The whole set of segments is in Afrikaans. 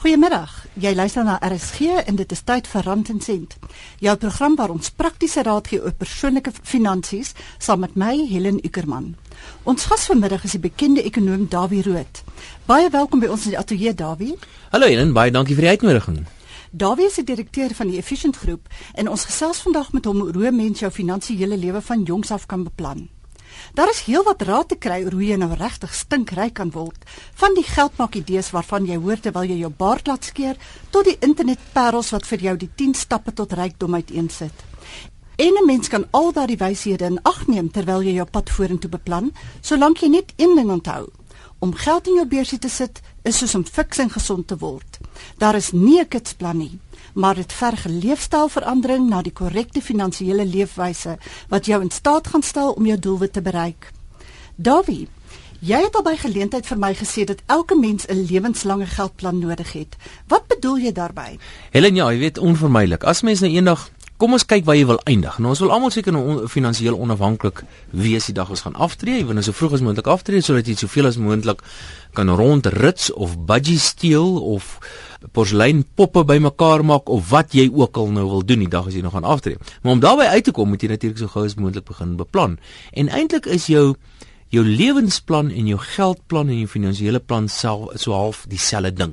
Goeiemiddag. Jy luister na RSG en dit is tyd vir Rand en Sent. Jou program waar ons praktiese raad gee oor persoonlike finansies saam met my Helen Ukerman. Ons gas vanmiddag is die bekende ekonom Dawie Rood. Baie welkom by ons in die ateljee Dawie. Hallo Helen, baie dankie vir die uitnodiging. Dawie is die direkteur van die Efficient Groep en ons gesels vandag met hom oor hoe mens jou finansiële lewe van jongs af kan beplan. Daar is heelwat raad te kry oor hoe jy nou regtig stinkryk kan word, van die geldmaak idees waarvan jy hoor terwyl jy jou baard laat skeer, tot die internetparels wat vir jou die 10 stappe tot rykdom uiteensit. En 'n mens kan al daardie wyshede in ag neem terwyl jy jou pad vorentoe beplan, solank jy net een ding onthou: om geld in jou beursie te sit is soos om fiks en gesond te word. Daar is nie 'n kitsplan nie maar dit verg leefstylverandering na die korrekte finansiële leefwyse wat jou in staat gaan stel om jou doelwit te bereik. Davie, jy het al by geleentheid vir my gesê dat elke mens 'n lewenslange geldplan nodig het. Wat bedoel jy daarmee? Helen, ja, jy weet onvermydelik. As mens nou eendag Kom ons kyk waar jy wil eindig. Nou ons wil almal seker nou on, finansiëel onafhanklik wees die dag ons gaan aftree. Jy wil nou so vroeg as moontlik aftree sodat jy soveel as moontlik kan rondrits of budgie steel of porselein poppe bymekaar maak of wat jy ook al nou wil doen die dag as jy nog gaan aftree. Maar om daarby uit te kom, moet jy natuurlik so gou as moontlik begin beplan. En eintlik is jou jou lewensplan en jou geldplan en jou finansiële plan self so half dieselfde ding.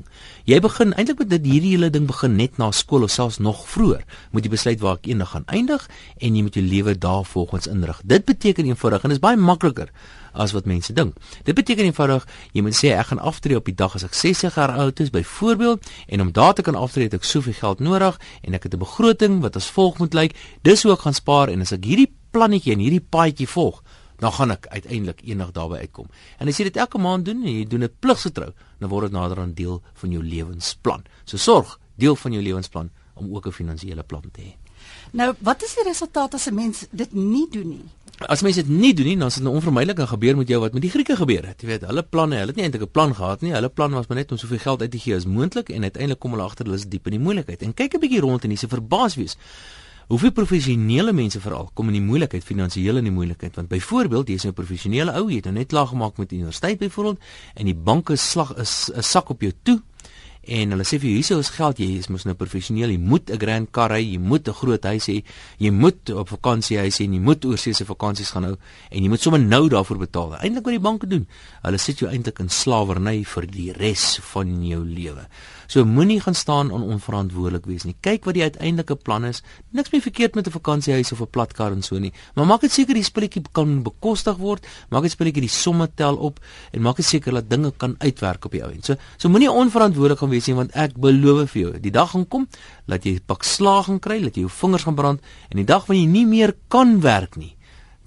Jy begin eintlik met dit hierdie hele ding begin net na skool of selfs nog vroeër. Moet jy besluit waar ek eendag gaan eindig en jy moet jou lewe daarvolgens inrig. Dit beteken eenvoudig en is baie makliker as wat mense dink. Dit beteken eenvoudig jy moet sê ek gaan aftree op die dag as ek 60 jaar oud is byvoorbeeld en om daar te kan aftree het ek soveel geld nodig en ek het 'n begroting wat as volg moet lyk. Dis hoe ek gaan spaar en as ek hierdie plannetjie en hierdie paadjie volg dan gaan ek uiteindelik eendag daarby uitkom. En as jy dit elke maand doen en jy doen dit pligsgetrou, dan word dit nader aan deel van jou lewensplan. So sorg deel van jou lewensplan om ook 'n finansiële plan te hê. Nou, wat is die resultaat as 'n mens dit nie doen nie? As mense dit nie doen nie, dan is dit nou onvermydelik gebeur met jou wat met die Grieke gebeur het. Jy weet, hulle planne, hulle het nie eintlik 'n plan gehad nie. Hulle plan was maar net om soveel geld uit te gee as moontlik en uiteindelik kom hulle agter hulle is diep in die moeilikheid. En kyk 'n bietjie rond en jy se verbaas wees. Hoeveel professionele mense veral kom in die moeilikheid finansiëel in die moeilikheid? Want byvoorbeeld jy's 'n professionele ou jy het nou net klaar gemaak met die universiteit byvoorbeeld en die banke slag is 'n sak op jou toe en hulle sê vir jou hierso is geld jy is mos nou professioneel jy moet 'n grand car hê jy moet 'n groot huis hê jy moet op vakansie huis hê jy moet oorsee se vakansies gaan hou en jy moet sommer nou daarvoor betaal. Eintlik wat die banke doen hulle sit jou eintlik in slawerny vir die res van jou lewe So moenie gaan staan en onverantwoordelik wees nie. Kyk wat die uiteindelike plan is. Niks meer verkeerd met 'n vakansiehuis of 'n platkar en so nie, maar maak dit seker die spulletjie kan bekostig word. Maak dit spulletjie die somme tel op en maak dit seker dat dinge kan uitwerk op die ou end. So so moenie onverantwoordelik gaan wees nie want ek beloof vir jou, die dag gaan kom dat jy pak slaag gaan kry, dat jy jou vingers gaan brand en die dag wanneer jy nie meer kan werk nie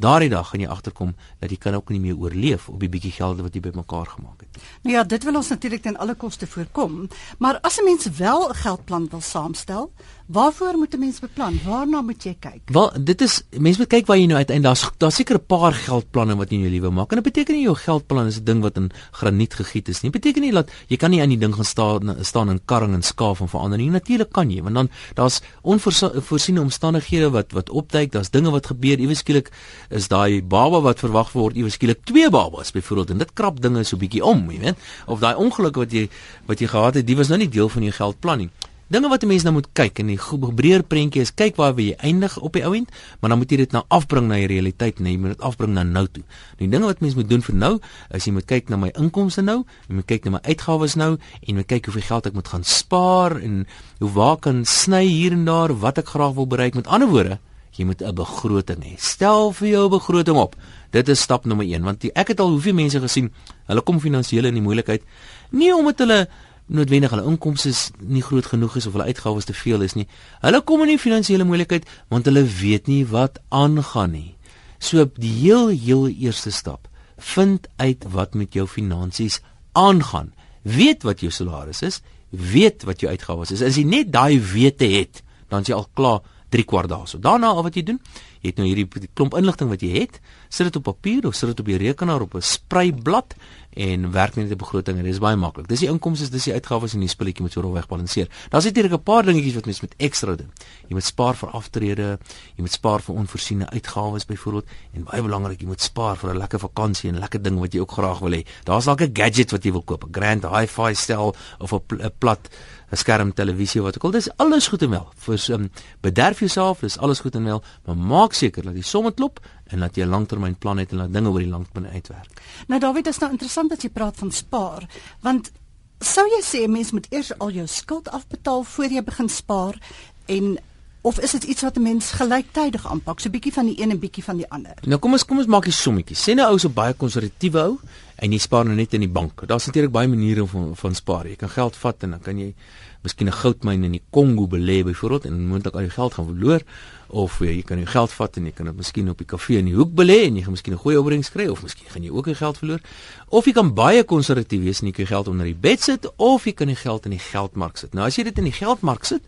daardie dag gaan jy agterkom dat jy kan ook nie meer oorleef op die bietjie geld wat jy bymekaar gemaak het. Nou ja, dit wil ons natuurlik ten alle koste voorkom, maar as 'n mens wel 'n geldplan wil saamstel, waarvoor moet 'n mens beplan? Waarna moet jy kyk? Wel, dit is mense moet kyk waar jy nou uiteindelik daar's daar's seker 'n paar geldplanne wat jy in jou lewe maak. En dit beteken nie jou geldplan is 'n ding wat in graniet gegiet is nie. Dit beteken nie dat jy kan nie aan die ding gaan staan staan in karring en skaaf en verander nie. Natuurlik kan jy, want dan daar's onvoorsiene omstandighede wat wat opduik, daar's dinge wat gebeur, iewes skielik is daai baba wat verwag word iewes skielik twee babas byvoorbeeld en dit krap dinge so bietjie om, jy weet. Of daai ongeluk wat jy wat jy gehad het, dit was nou nie deel van jou geldplan nie. Dinge wat 'n mens nou moet kyk in die breër prentjie is kyk waar jy eindig op die ouend, maar dan moet jy dit nou afbring na die realiteit, nee, jy moet dit afbring na nou toe. Die dinge wat mens moet doen vir nou, is jy moet kyk na my inkomste nou, jy moet kyk na my uitgawes nou en moet kyk hoeveel geld ek moet gaan spaar en hoe waar kan sny hier en daar wat ek graag wil bereik. Met ander woorde, jy moet 'n begroting hê. Stel vir jou 'n begroting op. Dit is stap nommer 1 want die, ek het al hoeveel mense gesien, hulle kom finansiëel in die moeilikheid nie omdat hulle noodwendig hulle inkomste nie groot genoeg is of hulle uitgawes te veel is nie. Hulle kom in die finansiële moeilikheid want hulle weet nie wat aangaan nie. So die heel heel eerste stap, vind uit wat met jou finansies aangaan. Weet wat jou salaris is, weet wat jou uitgawes is. As jy net daai wete het, dan is jy al klaar 3 kwart dae. So daarna al wat jy doen, Jy het nou hierdie klomp inligting wat jy het, sit dit op papier of sit dit op die rekenaar op 'n spreiblad en werk net 'n begroting en dit is baie maklik. Dis die inkomste, dis die uitgawes en die spulletjie moet so rofweg balanseer. Daar's hier 'n paar dingetjies wat mens met ekstra doen. Jy moet spaar vir aftrede, jy moet spaar vir onvoorsiene uitgawes byvoorbeeld en baie belangrik, jy moet spaar vir 'n lekker vakansie en lekker ding wat jy ook graag wil hê. Daar's dalk 'n gadget wat jy wil koop, 'n grand hi-fi stel of 'n pl plat 'n skerm televisie wat ook al. Dis alles goed en wel. Vir um, bederf jouself, dis alles goed en wel, maar maak seker dat die somme klop en dat jy 'n langtermynplan het en dat dinge oor die langtermyn uitwerk. Nou David, dit is nou interessant dat jy praat van spaar, want sou jy sê mens moet eers al jou skuld afbetaal voor jy begin spaar en of is dit iets wat 'n mens gelyktydig aanpak, so 'n bietjie van die een en bietjie van die ander? Nou kom ons kom ons maak 'n sommetjie. Sê nou ou so baie konservatiewe ou en jy spaar nou net in die bank. Daar's natuurlik baie maniere van van spaar. Jy kan geld vat en dan kan jy miskien 'n goudmyn in die Kongo belê byvoorbeeld en moontlik al jou geld gaan verloor of jy, jy kan jou geld vat en jy kan dit miskien op die kafee in die hoek belê en jy gaan miskien 'n goeie opbrengs kry of miskien gaan jy ook jou geld verloor of jy kan baie konservatief wees en jy kan geld onder die bed sit of jy kan die geld in die geldmark sit. Nou as jy dit in die geldmark sit,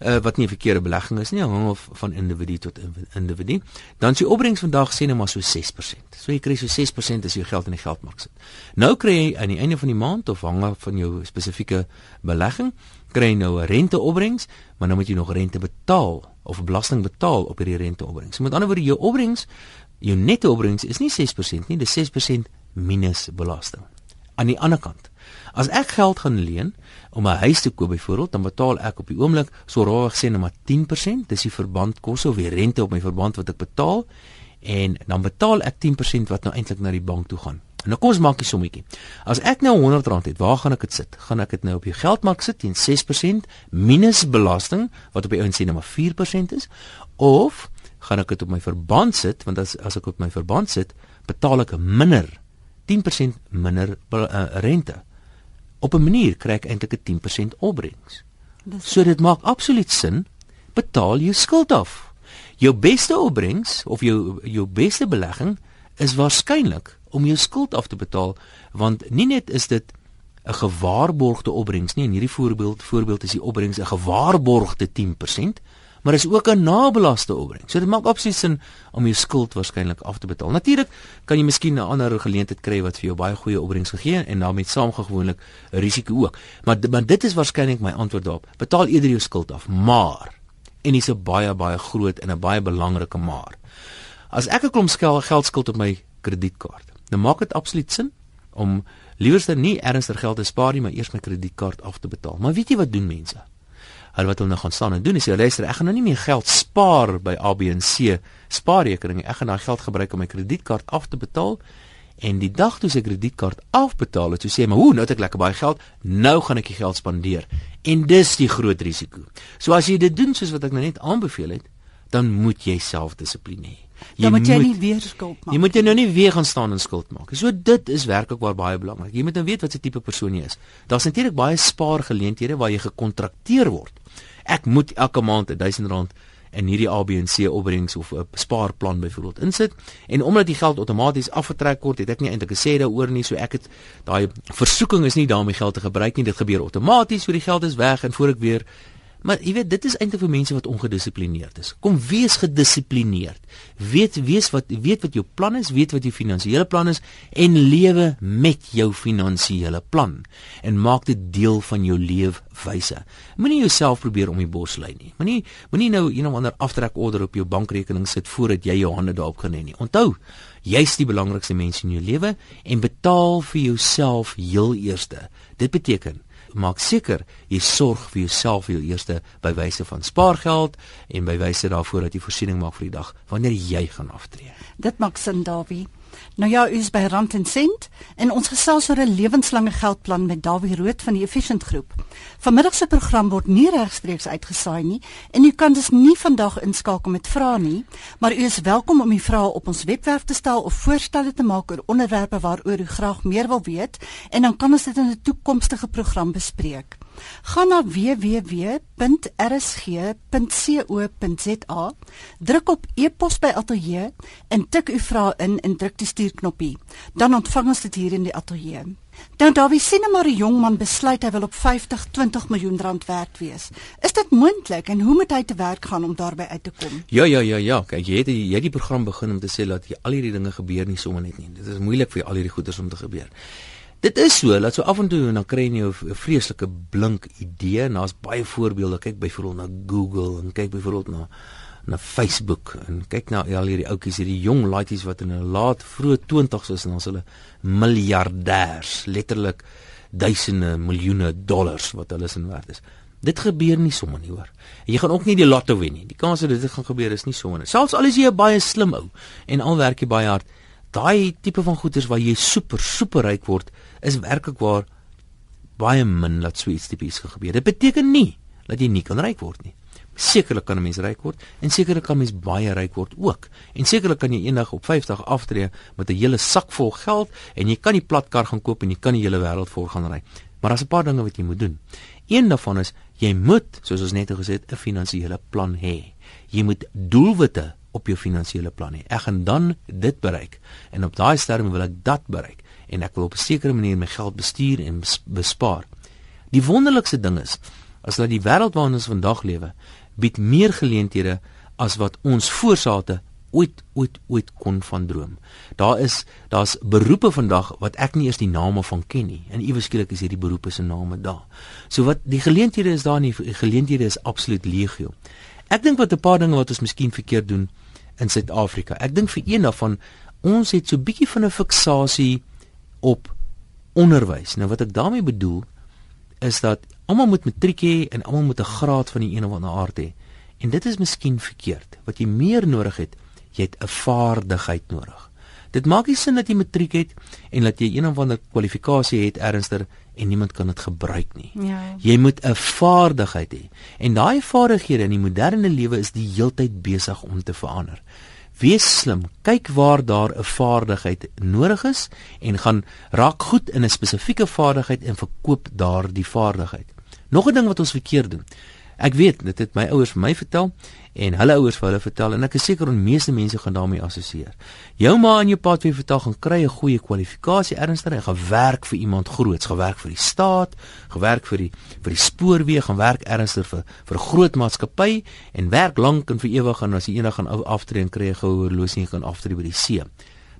uh, wat nie 'n verkeerde belegging is nie, hang of van individu tot individu. Dan sy opbrengs vandag sê net maar so 6%. So jy kry so 6% as jy geld in die geldmark sit. Nou kry jy aan die einde van die maand of hang af van jou spesifieke belegging, kry jy nou 'n renteopbrengs, maar dan moet jy nog rente betaal of belasting betaal op hierdie renteopbrengs. So met ander woorde jou opbrengs, jou netto opbrengs is nie 6% nie, dis 6% minus belasting. Aan die ander kant As ek geld gaan leen om 'n huis te koop byvoorbeeld, dan betaal ek op die oomblik so rarig sê net maar 10%, dis die verbandkoste of die rente op my verband wat ek betaal en dan betaal ek 10% wat nou eintlik na die bank toe gaan. En nou kom ons maak 'n sommetjie. As ek nou R100 het, waar gaan ek dit sit? Gaan ek dit nou op die geldmark sit teen 6% minus belasting wat op die ouens sê net maar 4% is of gaan ek dit op my verband sit want as as ek op my verband sit, betaal ek minder 10% minder uh, rente op 'n manier kry ek eintlik 'n 10% opbrengs. So dit maak absoluut sin. Betaal jou skuld af. Jou beste opbrengs of jou jou beste belegging is waarskynlik om jou skuld af te betaal want nie net is dit 'n gewaarborgde opbrengs nie in hierdie voorbeeld voorbeeld is die opbrengs 'n gewaarborgde 10% maar is ook 'n nabelaste opbrengs. So dit maak absoluut sin om jou skuld waarskynlik af te betaal. Natuurlik kan jy miskien 'n ander geleentheid kry wat vir jou baie goeie opbrengs gegee en daarmee saamgewoonlik 'n risiko ook. Maar maar dit is waarskynlik my antwoord daarop. Betaal eerder jou skuld af, maar en dis 'n baie baie groot en 'n baie belangrike maar. As ek 'n klomp geld skuld op my kredietkaart, dan maak dit absoluut sin om liewerste nie ernstig geld te spaar nie, maar eers my kredietkaart af te betaal. Maar weet jy wat doen mense? Hulle wat hulle nou gaan staan en doen is jy luister ek gaan nou nie meer geld spaar by ABC spaarrekening ek gaan daai geld gebruik om my kredietkaart af te betaal en die dag toe se kredietkaart afbetaal het, so sê my, "Hoe, nou het ek lekker baie geld, nou gaan ek die geld spandeer." En dis die groot risiko. So as jy dit doen soos wat ek nou net aanbeveel het, dan moet jy self dissipline hê. Jy dan moet jy nie weer skuld maak. Jy moet jy nou nie weer gaan staan en skuld maak. So dit is werklik waar baie belangrik. Jy moet nou weet wat se tipe persoon jy is. Daar's natuurlik baie spaargeleenthede waar jy gekontrakteer word ek moet elke maand 1000 rand in hierdie ABC opbrengs of 'n spaarplan byvoorbeeld insit. En omdat die geld outomaties afgetrek word, het ek nie eintlik gesê daaroor nie, so ek het daai versoeking is nie daarmee geld te gebruik nie, dit gebeur outomaties, so die geld is weg en voor ek weer Maar jy weet, dit is eintlik vir mense wat ongedissiplineerd is. Kom wees gedissiplineerd. Weet wees wat weet wat jou plan is, weet wat jou finansiële plan is en lewe met jou finansiële plan en maak dit deel van jou leefwyse. Moenie jouself probeer om die bos lei nie. Moenie moenie nou een of ander aftrekorder op jou bankrekening sit voordat jy jou hande daarop gaan hê nie. Onthou, jy's die belangrikste mens in jou lewe en betaal vir jouself heel eerste. Dit beteken maak seker jy sorg vir jouself vir jou eerste by wyse van spaargeld en by wyse daarvoor dat jy voorsiening maak vir die dag wanneer jy gaan aftree. Dit maak sin, Davie. Nou ja, u is by Rand en Sent en ons gesels oor 'n lewenslange geldplan met Dawie Rood van die Efficient Groep. Vanmiddag se program word nie regstreeks uitgesaai nie en u kan dus nie vandag inskakel met vrae nie, maar u is welkom om u vrae op ons webwerf te stel of voorstelle te maak oor onderwerpe waaroor u graag meer wil weet en dan kan ons dit in 'n toekomstige program bespreek. Gaan na www.rsg.co.za, druk op e-pos by ateljee en tik u vrae in en druk die stuurknoppie. Dan ontvang ons dit hier in die ateljee. Dan daar wie sien maar 'n jong man besluit hy wil op 50, 20 miljoen rand werd wees. Is dit moontlik en hoe moet hy te werk gaan om daarby uit te kom? Ja ja ja ja, kyk jy het jy het die program begin om te sê dat al hierdie dinge gebeur nie sommer net nie. Dit is moeilik vir al hierdie goeders om te gebeur. Dit is so, laat so af en toe en dan kry jy 'n vreeslike blink idee en daar's baie voorbeelde. Kyk byvoorbeeld na Google en kyk byvoorbeeld na na Facebook en kyk na al hierdie ouetjies, hierdie jong laities wat in 'n laat vroeë 20's is en ons hulle miljardêers, letterlik duisende miljoene dollars wat hulle sin werd is. Dit gebeur nie sommer nie hoor. En jy gaan ook nie die lotto wen nie. Die kans dat dit gaan gebeur is nie sommer nie. Selfs al is jy 'n baie slim ou en al werk jy baie hard, daai tipe van goeders waar jy super super ryk word, is werklik waar baie min dat so iets tipies gebeur. Dit beteken nie dat jy nie kan ryk word nie. Sekerlik kan 'n mens ryk word en sekerlik kan mens baie ryk word ook. En sekerlik kan jy eendag op 50 aftree met 'n hele sak vol geld en jy kan die platkar gaan koop en jy kan die hele wêreld vol gaan ry. Maar daar's 'n paar dinge wat jy moet doen. Een daarvan is jy moet, soos ons net gesê het, 'n finansiële plan hê. Jy moet doelwitte op jou finansiële plan hê. Ek gaan dan dit bereik en op daai stadium wil ek dat bereik en ek wil op 'n sekere manier my geld bestuur en bespaar. Die wonderlikste ding is as dat die wêreld waarin ons vandag lewe bied meer geleenthede as wat ons voorsate ooit ooit ooit kon van droom. Daar is daar's beroepe vandag wat ek nie eers die name van ken nie. En iewes skielik is hierdie beroepe se name daar. So wat die geleenthede is daar nie, geleenthede is absoluut legio. Ek dink wat 'n paar dinge wat ons miskien verkeerd doen in Suid-Afrika. Ek dink vir een daarvan ons het so bietjie van 'n fiksasie op onderwys. Nou wat ek daarmee bedoel is dat almal moet matriek hê en almal moet 'n graad van die een of ander aard hê. En dit is miskien verkeerd. Wat jy meer nodig het, jy het 'n vaardigheid nodig. Dit maak nie sin dat jy matriek het en dat jy een of ander kwalifikasie het ernstig en niemand kan dit gebruik nie. Ja. Jy moet 'n vaardigheid hê. En daai vaardighede in die moderne lewe is die heeltyd besig om te verander. Wees slim. Kyk waar daar 'n vaardigheid nodig is en gaan raak goed in 'n spesifieke vaardigheid en verkoop daardie vaardigheid. Nog 'n ding wat ons verkeerd doen. Ek weet dit het my ouers vir my vertel en hulle ouers vir hulle vertel en ek is seker die meeste mense gaan daarmee assosieer. Jou ma en jou pa het vir vertel gaan kry 'n goeie kwalifikasie ernstig en gaan werk vir iemand groots, gaan werk vir die staat, gewerk vir die vir die spoorweë, gaan werk ernstig vir vir 'n groot maatskappy en werk lank en vir ewig en as jy eendag gaan aftree en kry 'n goue horlosie en gaan aftree by die see.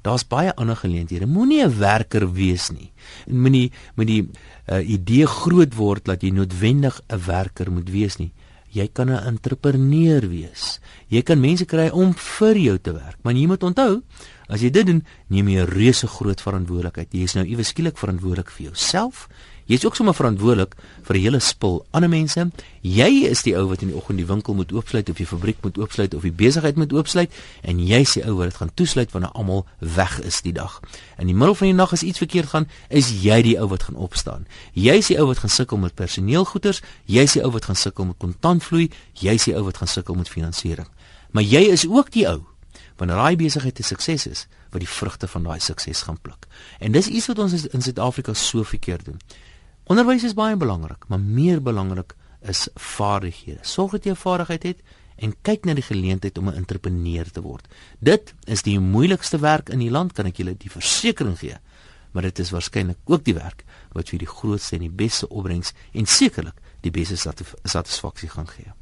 Daar's baie ander geleenthede. Moenie 'n werker wees nie. Moenie met die uh, idee groot word dat jy noodwendig 'n werker moet wees nie. Jy kan 'n entrepreneur wees. Jy kan mense kry om vir jou te werk. Maar jy moet onthou, as jy dit doen, neem jy 'n reuse groot verantwoordelikheid. Jy is nou iewes skielik verantwoordelik vir jouself Jy's ook sommer verantwoordelik vir 'n hele spul ander mense. Jy is die ou wat in die oggend die winkel moet oopsluit of die fabriek moet oopsluit of die besigheid moet oopsluit en jy's die ou wat dit gaan toesluit wanneer almal weg is die dag. In die middel van die nag as iets verkeerd gaan, is jy die ou wat gaan opstaan. Jy's die ou wat gaan sukkel met personeelgoeders, jy's die ou wat gaan sukkel met kontantvloei, jy's die ou wat gaan sukkel met finansiering. Maar jy is ook die ou wanneer daai besigheid 'n sukses is wat die vrugte van daai sukses gaan pluk. En dis iets wat ons in Suid-Afrika so verkeerd doen. Onderwys is baie belangrik, maar meer belangrik is vaardighede. Sorg dat jy 'n vaardigheid het en kyk na die geleentheid om 'n entrepreneur te word. Dit is die moeilikste werk in die land, kan ek julle die versekering gee. Maar dit is waarskynlik ook die werk wat vir die grootste en die beste opbrengs en sekerlik die beste satisfaksie gaan gee.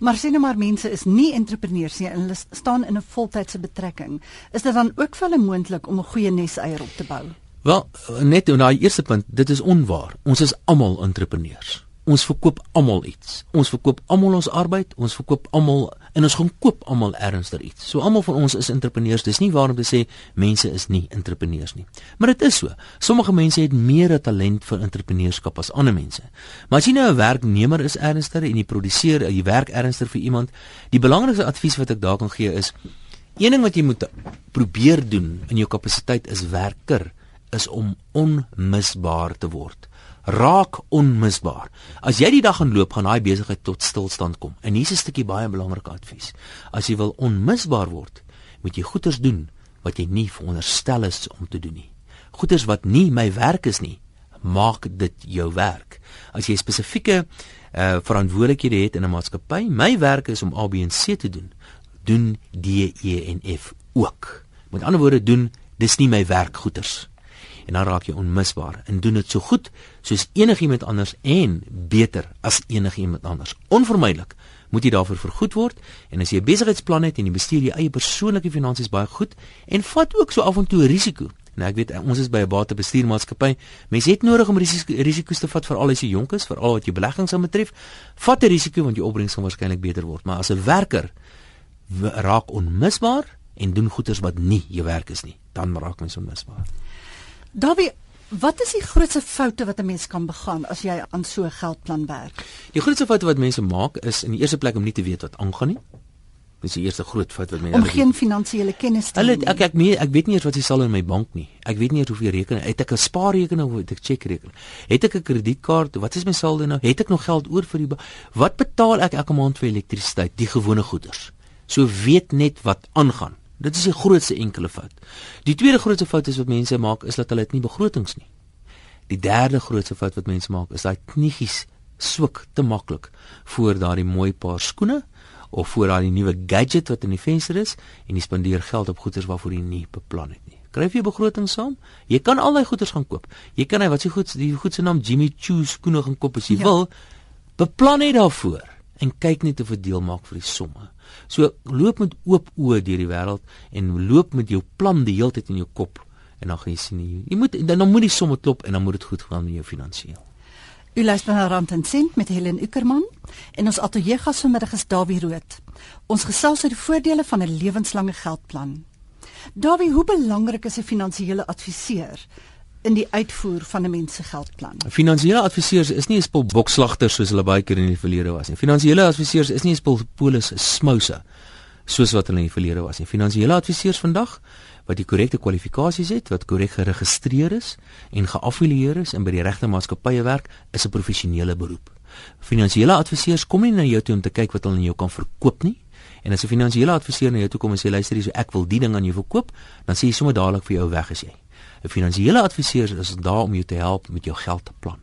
Maar sien nou maar mense is nie entrepreneurs nie en hulle staan in 'n voltydse betrekking. Is dit dan ook vir hulle moontlik om 'n goeie neseier op te bou? Wel, net nou na die eerste punt, dit is onwaar. Ons is almal entrepreneurs. Ons verkoop almal iets. Ons verkoop almal ons arbeid, ons verkoop almal en ons gaan koop almal ernstig iets. So almal van ons is entrepreneurs. Dis nie waar om te sê mense is nie entrepreneurs nie. Maar dit is so. Sommige mense het meer talent vir entrepreneurskap as ander mense. Maar as jy nou 'n werknemer is ernstig en jy produseer, jy werk ernstig vir iemand, die belangrikste advies wat ek daar kan gee is een ding wat jy moet probeer doen in jou kapasiteit is werker is om onmisbaar te word. Raak onmisbaar. As jy die dag gaan loop, gaan daai besigheid tot stilstand kom. En hier is 'n stukkie baie belangrike advies. As jy wil onmisbaar word, moet jy goeders doen wat jy nie veronderstel is om te doen nie. Goeders wat nie my werk is nie, maak dit jou werk. As jy spesifieke uh verantwoordelikhede het in 'n maatskappy, my werk is om A B en C te doen. Doen D E en F ook. Met ander woorde doen dis nie my werkgoeders. En dan raak jy onmisbaar en doen dit so goed soos enigiemand anders en beter as enigiemand anders. Onvermydelik moet jy daarvoor vergoed word en as jy 'n besigheidsplan het en jy bestuur jou eie persoonlike finansies baie goed en vat ook so af en toe risiko. Nou ek weet ons is by 'n batebestuurmaatskappy. Mense het nodig om risiko's te vat veral as jy jonk is, veral wat jou beleggings aan betref. Vat 'n risiko want jou opbrengs gaan waarskynlik beter word, maar as 'n werker raak onmisbaar en doen goeders wat nie jou werk is nie, dan raak mens onmisbaar. Dawie, wat is die grootste foute wat 'n mens kan begaan as jy aan so 'n geldplan werk? Die grootste foute wat mense maak is in die eerste plek om nie te weet wat aangaan nie. Dis die eerste groot fout wat mense om geen finansiële kennis te hê. Hulle ek ek mee, ek weet nie eers wat jy sal in my bank nie. Ek weet nie eers hoeveel rekening het ek 'n spaarrekening of het ek chequerekening. Het ek 'n kredietkaart? Wat is my saldo nou? Het ek nog geld oor vir die Wat betaal ek elke maand vir elektrisiteit? Die gewone goederes. So weet net wat aangaan. Dit is die grootste enkele fout. Die tweede grootste fout is wat mense maak is dat hulle dit nie begrotings nie. Die derde grootste fout wat mense maak is daai kniegies swik te maklik voor daardie mooi paar skoene of voor daai nuwe gadget wat in die venster is en jy spandeer geld op goederes waarvoor jy nie beplan het nie. Skryf jy begroting saam? Jy kan al daai goederes gaan koop. Jy kan hy wat se goed die goed se naam Jimmy Choo skoene gaan koop as jy ja. wil. Beplan net daarvoor en kyk net of dit deel maak vir die somme. So loop met oop oë deur die wêreld en loop met jou plan die hele tyd in jou kop en dan gaan jy sien jy, jy moet dan, dan moet die somme klop en dan moet dit goed gaan met jou finansiëel. U luister na Rand en Sent met Helen Ukerman en ons ateljee gas vanmiddag is Dawie Rood. Ons gesels oor die voordele van 'n lewenslange geldplan. Dawie, hoe belangrik is 'n finansiële adviseur? In die uitvoer van 'n mens se geldplan. Finansiële adviseurs is nie 'n spul bokslagters soos hulle baie keer in die verlede was nie. Finansiële adviseurs is nie 'n spul polis smouse soos wat hulle in die verlede was nie. Finansiële adviseurs vandag wat die korrekte kwalifikasies het, wat korrek geregistreer is en geaffilieer is en by die regte maatskappye werk, is 'n professionele beroep. Finansiële adviseurs kom nie na jou toe om te kyk wat hulle aan jou kan verkoop nie. En as 'n finansiële adviseur na jou toe kom en sê luister hier, so ek wil die ding aan jou verkoop, dan sê jy sommer dadelik vir jou weg as jy. 'n Finansiële adviseur is daar om jou te help met jou geldplan.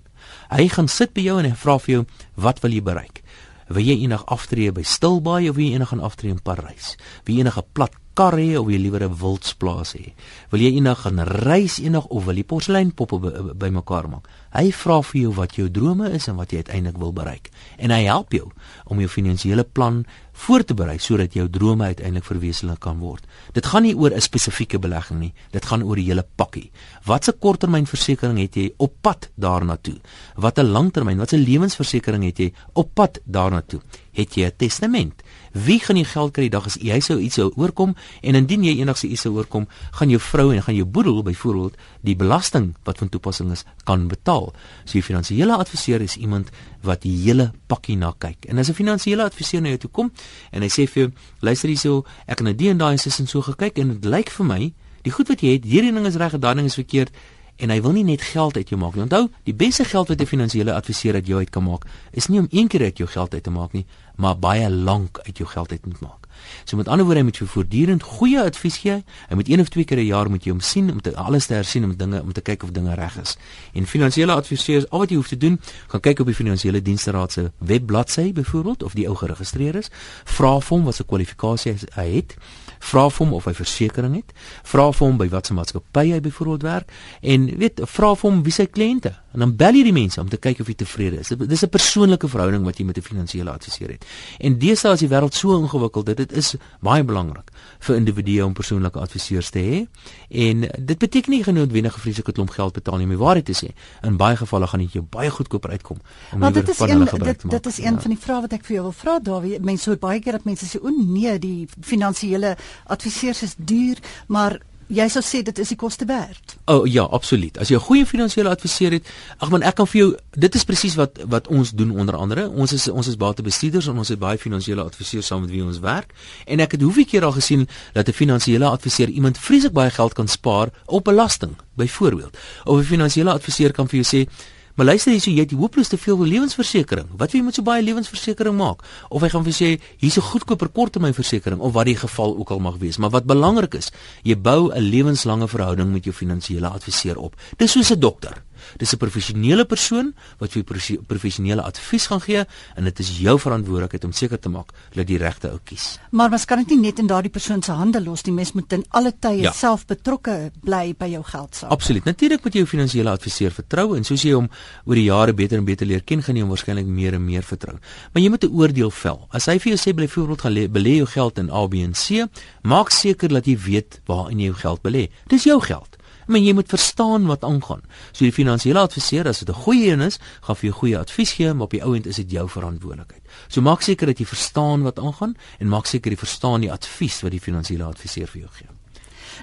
Hy gaan sit by jou en hy vra vir jou, "Wat wil jy bereik? Wil jy eendag aftree by Stilbaai of wil jy eendag aftree in Parys? Wil jy eendag 'n plat kar hê of jy liewer 'n wildsplaas hê? Wil jy eendag gaan reis eendag of wil jy porseleinpoppe bymekaar maak?" Hy vra vir jou wat jou drome is en wat jy uiteindelik wil bereik. En hy help jou om jou finansiële plan voor te berei sodat jou drome uiteindelik verwesenlik kan word. Dit gaan nie oor 'n spesifieke belegging nie, dit gaan oor die hele pakkie. Watse korttermynversekering het jy op pad daarna toe? Watter langtermyn, watse lewensversekering het jy op pad daarna toe? Het jy 'n testament? Wie gaan die geld kry die dag as jy sou iets sou oorkom en indien jy eendag se iets sou oorkom, gaan jou vrou en gaan jou boedel byvoorbeeld die belasting wat van toepassing is kan betaal. So 'n finansiële adviseur is iemand wat die hele pakkie na kyk. En as 'n finansiële adviseur na jou toe kom en hy sê vir jou, luister hierso, ek het na die en daai instansie so gekyk en dit lyk vir my, die goed wat jy het, hierdie ding is reg, daai ding is verkeerd en hy wil nie net geld uit jou maak nie. Onthou, die beste geld wat 'n finansiële adviseur uit jou uit kan maak, is nie om een keer uit jou geld uit te maak nie, maar baie lank uit jou geld uit moet maak. So met ander woorde, hy moet vir voortdurend goeie advies gee. Hy moet een of twee keer 'n jaar moet jy hom sien om te alles te hersien om dinge om te kyk of dinge reg is. En finansiële adviseurs, al wat jy hoef te doen, gaan kyk op die finansiële dienste raad se webbladsy byvoorbeeld of die ou geregistreer is, vra vir hom wat sy kwalifikasie hy het vra vir hom of hy versekerings het, vra vir hom by watter maatskappy hy byvoorbeeld werk. En weet vra vir hom wie sy kliënte en dan bel jy die mense om te kyk of jy tevrede is. Dit is 'n persoonlike verhouding wat jy met 'n finansiële adviseur het. En deesdae is die wêreld so ingewikkeld dat dit is baie belangrik vir individue om persoonlike adviseurs te hê. En dit beteken nie genoodwendige vreeslike klomp geld betaal nie, maar waarheid te sê, in baie gevalle gaan dit jou baie goedkoper uitkom om maar dit is een dit, dit is een ja. van die vrae wat ek vir jou wil vra Dawie. Mense hoor baie keer dat mense sê o nee, die finansiële adviseurs is duur, maar jy sou sê dit is die koste werd. O oh, ja, absoluut. As jy 'n goeie finansiële adviseur het, ag man, ek kan vir jou dit is presies wat wat ons doen onder andere. Ons is ons is batebestuurders en ons het baie finansiële adviseurs saam met wie ons werk en ek het hoeveel keer al gesien dat 'n finansiële adviseur iemand vreeslik baie geld kan spaar op belasting, byvoorbeeld. Of 'n finansiële adviseur kan vir jou sê Maar luister hier, so jy het hopeloos te veel lewensversekering. Wat wil jy met so baie lewensversekering maak? Of hy gaan vir sê hier's 'n goedkoper korttermynversekering of wat die geval ook al mag wees. Maar wat belangrik is, jy bou 'n lewenslange verhouding met jou finansiële adviseur op. Dis soos 'n dokter. Dis 'n professionele persoon wat vir professionele advies gaan gee en dit is jou verantwoordelikheid om seker te maak dat die regte ou kies. Maar mens kan dit nie net in daardie persoon se hande los nie. Mens moet in alle tye ja. self betrokke bly by jou geld sake. Absoluut. Natuurlik moet jy jou finansiële adviseur vertrou en soos jy hom oor die jare beter en beter leer ken, gaan jy hom waarskynlik meer en meer vertrou. Maar jy moet 'n oordeel vel. As hy vir jou sê byvoorbeeld gaan belê jou geld in A, B en C, maak seker dat jy weet waar in jou geld belê. Dis jou geld maar jy moet verstaan wat aangaan. So die finansiële adviseur as dit 'n goeie een is, gaan vir jou goeie advies gee, maar op die ou end is dit jou verantwoordelikheid. So maak seker dat jy verstaan wat aangaan en maak seker jy verstaan die advies wat die finansiële adviseur vir jou gee.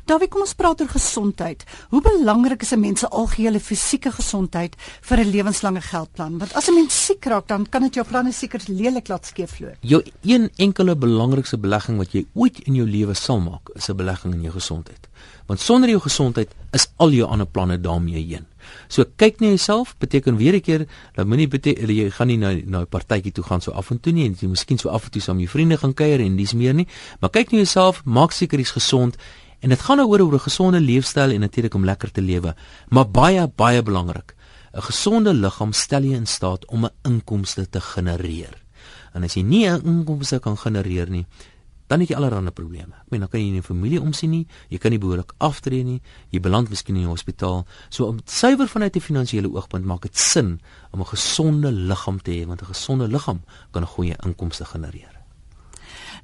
Dawie, kom ons praat oor gesondheid. Hoe belangrik is 'n mens se algehele fisieke gesondheid vir 'n lewenslange geldplan? Want as 'n mens siek raak, dan kan dit jou planne seker lelik laat skeefloop. Jou een enkele belangrikste belegging wat jy ooit in jou lewe sal maak, is 'n belegging in jou gesondheid want sonder jou gesondheid is al jou ander planne daarmee heen. So kyk na jouself, beteken weer 'n keer dat moenie beteken jy gaan nie na na 'n partytjie toe gaan so af en toe nie en jy miskien so af en toe saam met jou vriende gaan kuier en dis meer nie, maar kyk na jouself, maak seker jy's gesond en dit gaan nou oor 'n gesonde leefstyl en natuurlik om lekker te lewe, maar baie baie belangrik, 'n gesonde liggaam stel jou in staat om 'n inkomste te genereer. En as jy nie 'n inkomste kan genereer nie, dan het jy allerlei probleme. Ek meen dan kan jy nie 'n familie omsien nie, jy kan nie behoorlik aftree nie, jy beland miskien in die hospitaal. So om suiwer vanuit 'n finansiële oogpunt maak dit sin om 'n gesonde liggaam te hê want 'n gesonde liggaam kan 'n goeie inkomste genereer.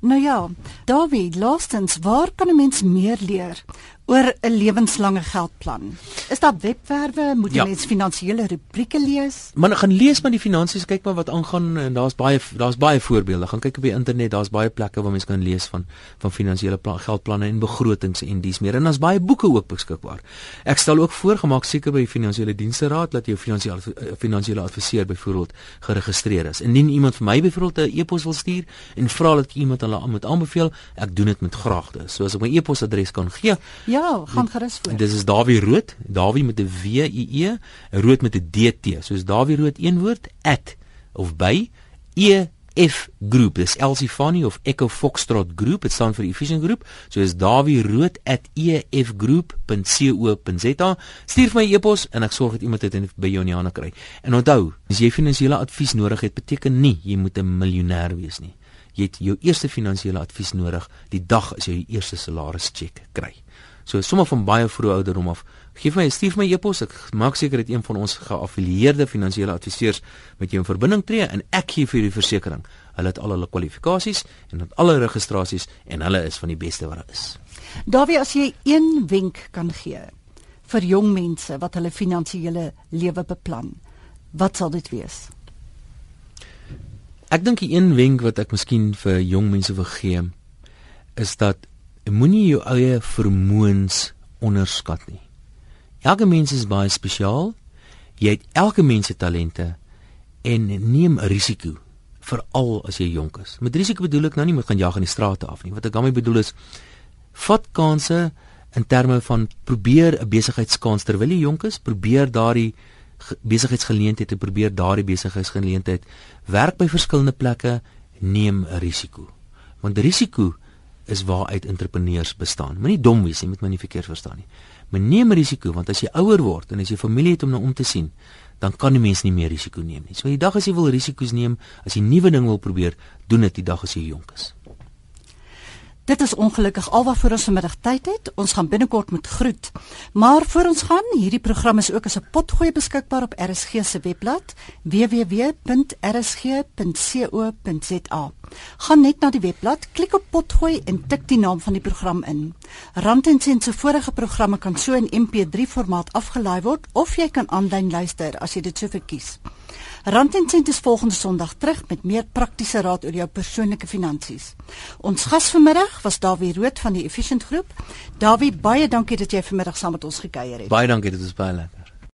Nou ja, David, laastens, waar kan 'n mens meer leer oor 'n lewenslange geldplan. Is daar webwerwe, moet jy ja. mens finansiële rubrieke lees? Man gaan lees maar die finansies, kyk maar wat aangaan en daar's baie daar's baie voorbeelde. Gaan kyk op die internet, daar's baie plekke waar mens kan lees van van finansiële plan, geldplanne en begrotings en dies meer. En daar's baie boeke ook beskikbaar. Ek stel ook voor gemaak seker by die finansiële dienste raad dat jou finansiële eh, finansiële adviseur byvoorbeeld geregistreer is. Indien iemand vir my byvoorbeeld 'n e-pos wil stuur en vra dat iemand hulle moet aanbeveel, ek doen dit met graagte. So as ek my e-posadres kan gee. Ja, Ja, gaan gerus voor. Dis is Dawie Rood, Dawie met 'n W I E, Rood met 'n D T. Soos Dawie Rood een woord @ of by E F Groep. Dis Elsie Fanny of Echo Foxtrot Groep. Dit staan vir Efficient Groep. So is Dawie Rood @efgroep.co.za. Stuur my e-pos en ek sorg dat iemand dit by jou in die hande kry. En onthou, as jy finansiële advies nodig het, beteken nie jy moet 'n miljonair wees nie. Jy het jou eerste finansiële advies nodig die dag as jy jou eerste salaris cheque kry. So sommer van baie vroeë ouderdom af. Geef my stuur my e-pos. Ek maak seker dat een van ons geaffilieerde finansiële adviseurs met jou in verbinding tree en ek gee vir die versekerings. Hulle het al hulle kwalifikasies en het alle registrasies en hulle is van die beste wat daar is. Davie, as jy een wenk kan gee vir jong mense wat hulle finansiële lewe beplan, wat sal dit wees? Ek dink die een wenk wat ek miskien vir jong mense wil gee is dat moenie jou eie vermoëns onderskat nie. Elke mens is baie spesiaal. Jy het elke mens se talente en neem 'n risiko veral as jy jonk is. Met risiko bedoel ek nou nie moet gaan jag in die strate af nie. Wat ek daarmee bedoel is vat kansse in terme van probeer 'n besigheidskans terwyl jy jonk is, probeer daardie besigheidsgeleentheid te probeer daardie besigheidsgeleentheid werk by verskillende plekke, neem 'n risiko. Want risiko is waaruit entrepreneurs bestaan. Moenie dom wees nie, moet my nie verkeerd verstaan nie. Maar neem risiko want as jy ouer word en as jy familie het om na om te sien, dan kan die mens nie meer risiko neem nie. So die dag as jy wil risiko's neem, as jy nuwe ding wil probeer, doen dit die dag as jy jonk is. Dit is ongelukkig alwaarvoor ons vanmiddag tyd het. Ons gaan binnekort met groet. Maar voor ons gaan, hierdie program is ook as 'n potgooi beskikbaar op RSG se webblad www.rsg.co.za. Gaan net na die webblad, klik op potgooi en tik die naam van die program in. Rand en Sent se vorige programme kan so in MP3 formaat afgelaai word of jy kan aanlyn luister as jy dit so verkies. Rand en Sent is volgende Sondag terug met meer praktiese raad oor jou persoonlike finansies. Ons gas vanmiddag was Dawie Rood van die Efficient Groep. Dawie, baie dankie dat jy vanmiddag saam met ons gekuier het. Baie dankie, dit was baie lekker.